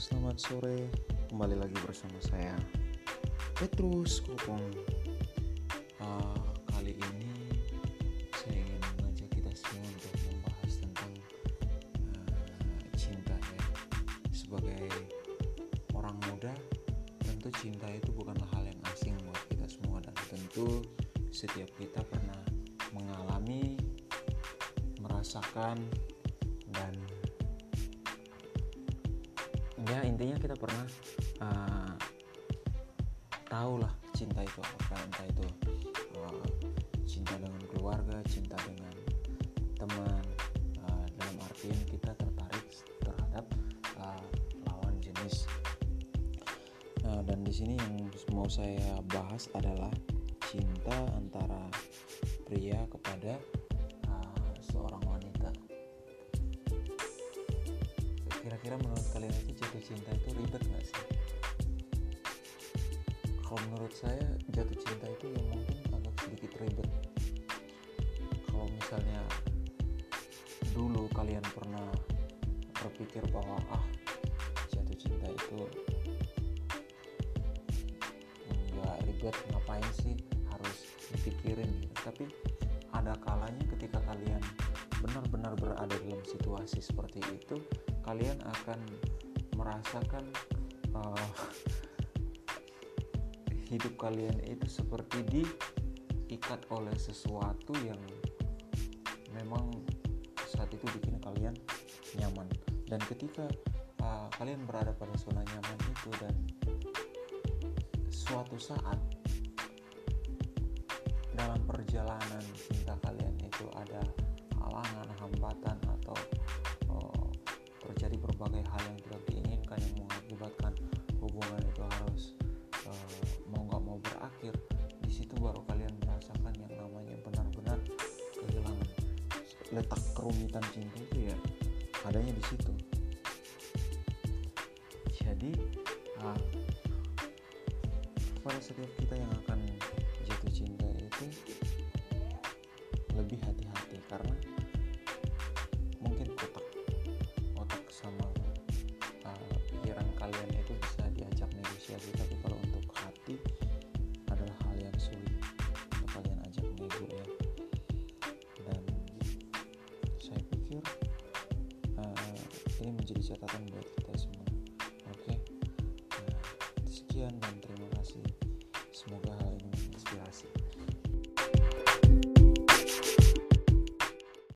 selamat sore. Kembali lagi bersama saya Petrus Kopong. Uh, kali ini saya ingin mengajak kita semua untuk membahas tentang uh, cinta ya. Sebagai orang muda, tentu cinta itu bukanlah hal yang asing buat kita semua dan tentu setiap kita pernah mengalami, merasakan dan ya intinya kita pernah uh, tahu lah cinta itu apa entah itu uh, cinta dengan keluarga cinta dengan teman uh, dalam artian kita tertarik terhadap uh, lawan jenis. Uh, dan di sini yang mau saya bahas adalah cinta antara pria kepada kira-kira menurut kalian itu jatuh cinta itu ribet nggak sih? Kalau menurut saya jatuh cinta itu yang mungkin agak sedikit ribet. Kalau misalnya dulu kalian pernah berpikir bahwa ah jatuh cinta itu nggak ribet ngapain sih harus dipikirin? Tapi ada kalanya ketika kalian benar-benar berada dalam situasi seperti itu kalian akan merasakan uh, hidup kalian itu seperti diikat oleh sesuatu yang memang saat itu bikin kalian nyaman. Dan ketika uh, kalian berada pada zona nyaman itu dan suatu saat dalam perjalanan cinta kalian letak kerumitan cinta itu ya adanya di situ. Jadi uh, pada setiap kita yang akan jatuh cinta itu lebih hati-hati karena ini menjadi catatan buat kita semua.